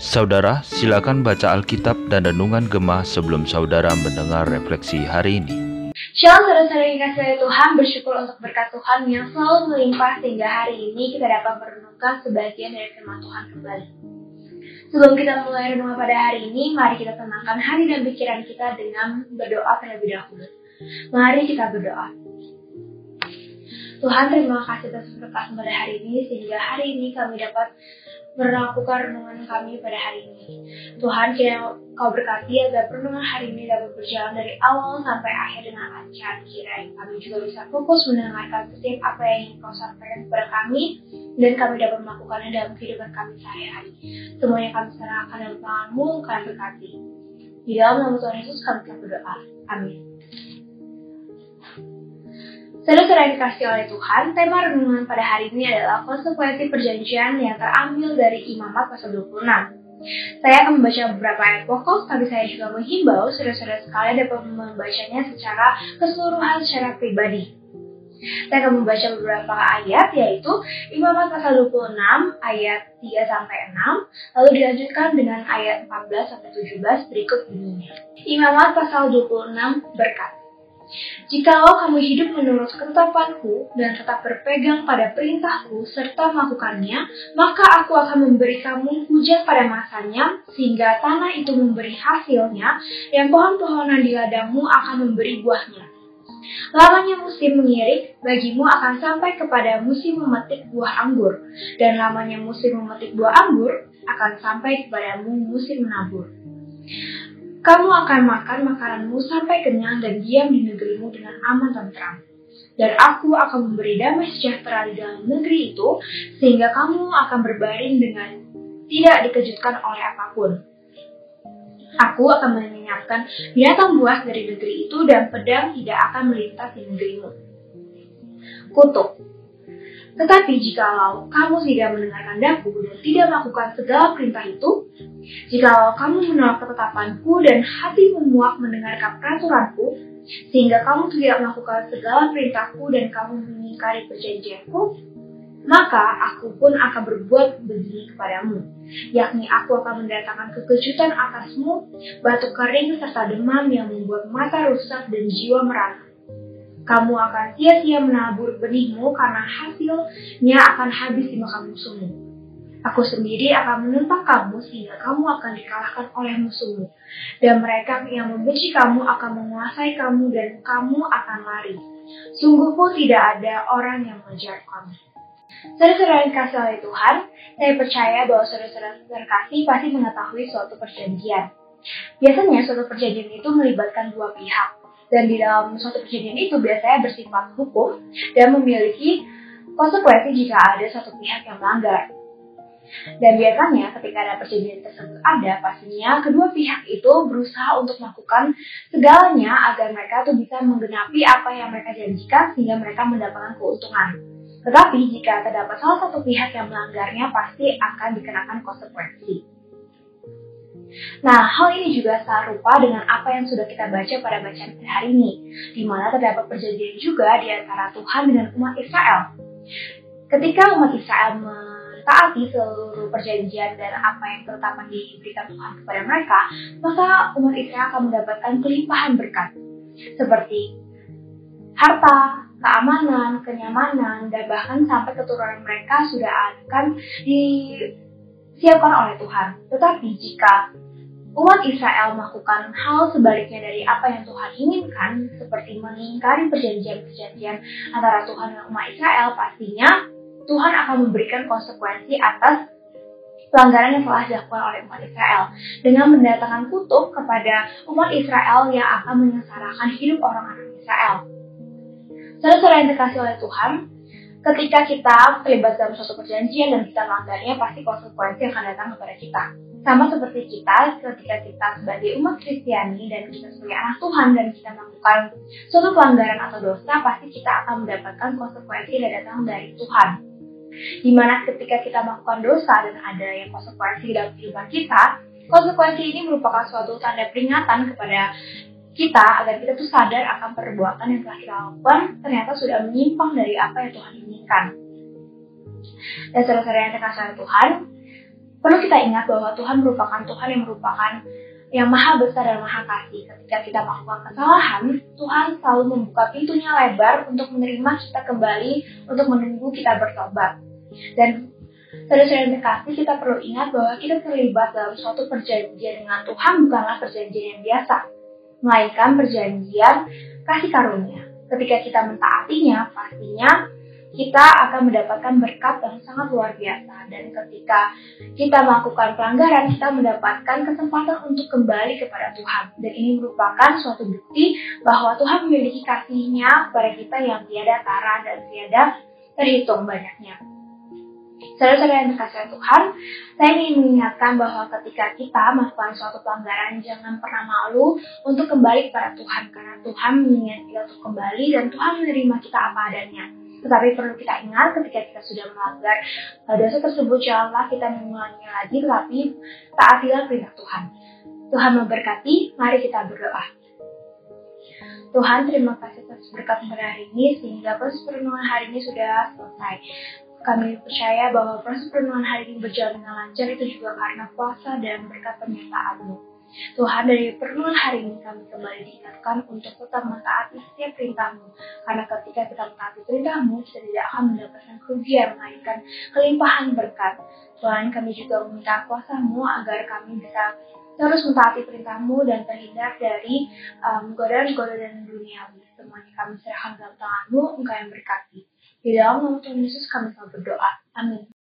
Saudara, silakan baca Alkitab dan Renungan Gemah sebelum saudara mendengar refleksi hari ini. Shalom saudara-saudara yang kasih Tuhan, bersyukur untuk berkat Tuhan yang selalu melimpah sehingga hari ini kita dapat merenungkan sebagian dari firman Tuhan kembali. Sebelum kita mulai renungan pada hari ini, mari kita tenangkan hati dan pikiran kita dengan berdoa terlebih dahulu. Mari kita berdoa. Tuhan terima kasih atas berkat pada hari ini sehingga hari ini kami dapat melakukan renungan kami pada hari ini. Tuhan, kiranya kau berkati agar renungan hari ini dapat berjalan dari awal sampai akhir dengan lancar. Kiranya kami juga bisa fokus mendengarkan setiap apa yang ingin kau sampaikan kepada kami, dan kami dapat melakukannya dalam kehidupan kami sehari-hari. Semuanya kami serahkan dalam tanganmu, kami berkati. Di dalam nama Tuhan Yesus kami berdoa. Amin. Saudara yang dikasih oleh Tuhan, tema renungan pada hari ini adalah konsekuensi perjanjian yang terambil dari Imamat pasal 26. Saya akan membaca beberapa ayat pokok, tapi saya juga menghimbau saudara-saudara sekalian dapat membacanya secara keseluruhan secara pribadi. Saya akan membaca beberapa ayat yaitu Imamat pasal 26 ayat 3 sampai 6, lalu dilanjutkan dengan ayat 14 sampai 17 berikut bunyinya. Imamat pasal 26 berkat. Jikalau kamu hidup menurut ketetapanku dan tetap berpegang pada perintahku serta melakukannya, maka aku akan memberi kamu hujan pada masanya, sehingga tanah itu memberi hasilnya, dan pohon-pohonan di ladangmu akan memberi buahnya. Lamanya musim mengirik, bagimu akan sampai kepada musim memetik buah anggur, dan lamanya musim memetik buah anggur akan sampai kepadamu musim menabur. Kamu akan makan makananmu sampai kenyang dan diam di negerimu dengan aman dan terang. Dan aku akan memberi damai sejahtera di dalam negeri itu, sehingga kamu akan berbaring dengan tidak dikejutkan oleh apa pun. Aku akan menyiapkan binatang buas dari negeri itu dan pedang tidak akan melintas di negerimu. Kutuk. Tetapi jikalau kamu tidak mendengarkan daku dan tidak melakukan segala perintah itu, Jikalau kamu menolak ketetapanku dan hati memuak mendengarkan peraturanku, sehingga kamu tidak melakukan segala perintahku dan kamu mengingkari perjanjianku, maka aku pun akan berbuat begini kepadamu, yakni aku akan mendatangkan kekejutan atasmu, batu kering serta demam yang membuat mata rusak dan jiwa merana. Kamu akan sia-sia menabur benihmu karena hasilnya akan habis dimakan musuhmu Aku sendiri akan menentang kamu sehingga kamu akan dikalahkan oleh musuhmu. Dan mereka yang membenci kamu akan menguasai kamu dan kamu akan lari. Sungguh pun tidak ada orang yang mengejar kamu. Saudara-saudara yang kasih oleh Tuhan, saya percaya bahwa saudara-saudara terkasih pasti mengetahui suatu perjanjian. Biasanya suatu perjanjian itu melibatkan dua pihak. Dan di dalam suatu perjanjian itu biasanya bersifat hukum dan memiliki konsekuensi jika ada satu pihak yang melanggar. Dan biasanya ketika ada perjanjian tersebut ada, pastinya kedua pihak itu berusaha untuk melakukan segalanya agar mereka tuh bisa menggenapi apa yang mereka janjikan sehingga mereka mendapatkan keuntungan. Tetapi jika terdapat salah satu pihak yang melanggarnya, pasti akan dikenakan konsekuensi. Nah, hal ini juga serupa dengan apa yang sudah kita baca pada bacaan hari ini, di mana terdapat perjanjian juga di antara Tuhan dengan umat Israel. Ketika umat Israel taati seluruh perjanjian dan apa yang ketetapan diberikan Tuhan kepada mereka, maka umat Israel akan mendapatkan kelimpahan berkat. Seperti harta, keamanan, kenyamanan, dan bahkan sampai keturunan mereka sudah akan disiapkan oleh Tuhan. Tetapi jika umat Israel melakukan hal sebaliknya dari apa yang Tuhan inginkan, seperti mengingkari perjanjian-perjanjian antara Tuhan dan umat Israel, pastinya Tuhan akan memberikan konsekuensi atas pelanggaran yang telah dilakukan oleh umat Israel dengan mendatangkan kutuk kepada umat Israel yang akan menyengsarakan hidup orang-orang Israel. Saudara-saudara yang dikasih oleh Tuhan, ketika kita terlibat dalam suatu perjanjian dan kita melanggarnya, pasti konsekuensi akan datang kepada kita. Sama seperti kita, ketika kita sebagai umat Kristiani dan kita sebagai anak Tuhan dan kita melakukan suatu pelanggaran atau dosa, pasti kita akan mendapatkan konsekuensi yang datang dari Tuhan. Di mana ketika kita melakukan dosa dan ada yang konsekuensi dalam kehidupan kita, konsekuensi ini merupakan suatu tanda peringatan kepada kita agar kita tuh sadar akan perbuatan yang telah kita lakukan ternyata sudah menyimpang dari apa yang Tuhan inginkan. Dan yang terkasih Tuhan, perlu kita ingat bahwa Tuhan merupakan Tuhan yang merupakan yang maha besar dan maha kasih. Ketika kita melakukan kesalahan, Tuhan selalu membuka pintunya lebar untuk menerima kita kembali, untuk menunggu kita bertobat. Dan saudara-saudara terkasih, kita perlu ingat bahwa kita terlibat dalam suatu perjanjian dengan Tuhan bukanlah perjanjian yang biasa, melainkan perjanjian kasih karunia. Ketika kita mentaatinya, pastinya kita akan mendapatkan berkat yang sangat luar biasa. Dan ketika kita melakukan pelanggaran, kita mendapatkan kesempatan untuk kembali kepada Tuhan. Dan ini merupakan suatu bukti bahwa Tuhan memiliki kasihnya kepada kita yang tiada tara dan tiada terhitung banyaknya. Saudara-saudara yang dikasih Tuhan, saya ingin mengingatkan bahwa ketika kita melakukan suatu pelanggaran, jangan pernah malu untuk kembali kepada Tuhan. Karena Tuhan mengingat kita untuk kembali dan Tuhan menerima kita apa adanya. Tetapi perlu kita ingat ketika kita sudah melanggar uh, dosa tersebut, janganlah kita mengulanginya lagi, tetapi taatilah perintah Tuhan. Tuhan memberkati, mari kita berdoa. Tuhan, terima kasih atas berkat pada hari ini, sehingga proses perenungan hari ini sudah selesai. Kami percaya bahwa proses perenungan hari ini berjalan dengan lancar itu juga karena puasa dan berkat penyertaan-Mu. Tuhan, dari perenungan hari ini kami kembali diingatkan untuk tetap mentaati setiap perintah-Mu. Karena ketika kita mentaati perintah-Mu, kita tidak akan mendapatkan kerugian, melainkan kelimpahan berkat. Tuhan, kami juga meminta kuasa-Mu agar kami bisa terus mentaati perintah-Mu dan terhindar dari um, godaan-godaan duniawi. Semuanya kami serahkan dalam tangan-Mu, Engkau yang berkati. Di dalam nama Tuhan Yesus kami selalu berdoa. Amin.